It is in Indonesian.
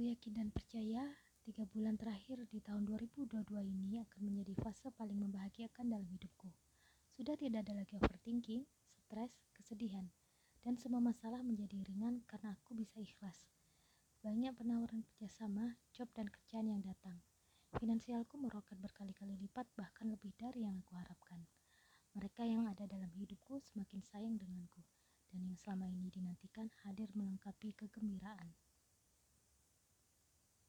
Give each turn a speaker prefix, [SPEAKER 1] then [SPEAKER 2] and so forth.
[SPEAKER 1] Aku yakin dan percaya tiga bulan terakhir di tahun 2022 ini akan menjadi fase paling membahagiakan dalam hidupku. Sudah tidak ada lagi overthinking, stres, kesedihan, dan semua masalah menjadi ringan karena aku bisa ikhlas. Banyak penawaran kerjasama, job, dan kerjaan yang datang. Finansialku meroket berkali-kali lipat bahkan lebih dari yang aku harapkan. Mereka yang ada dalam hidupku semakin sayang denganku, dan yang selama ini dinantikan hadir melengkapi kegembiraan.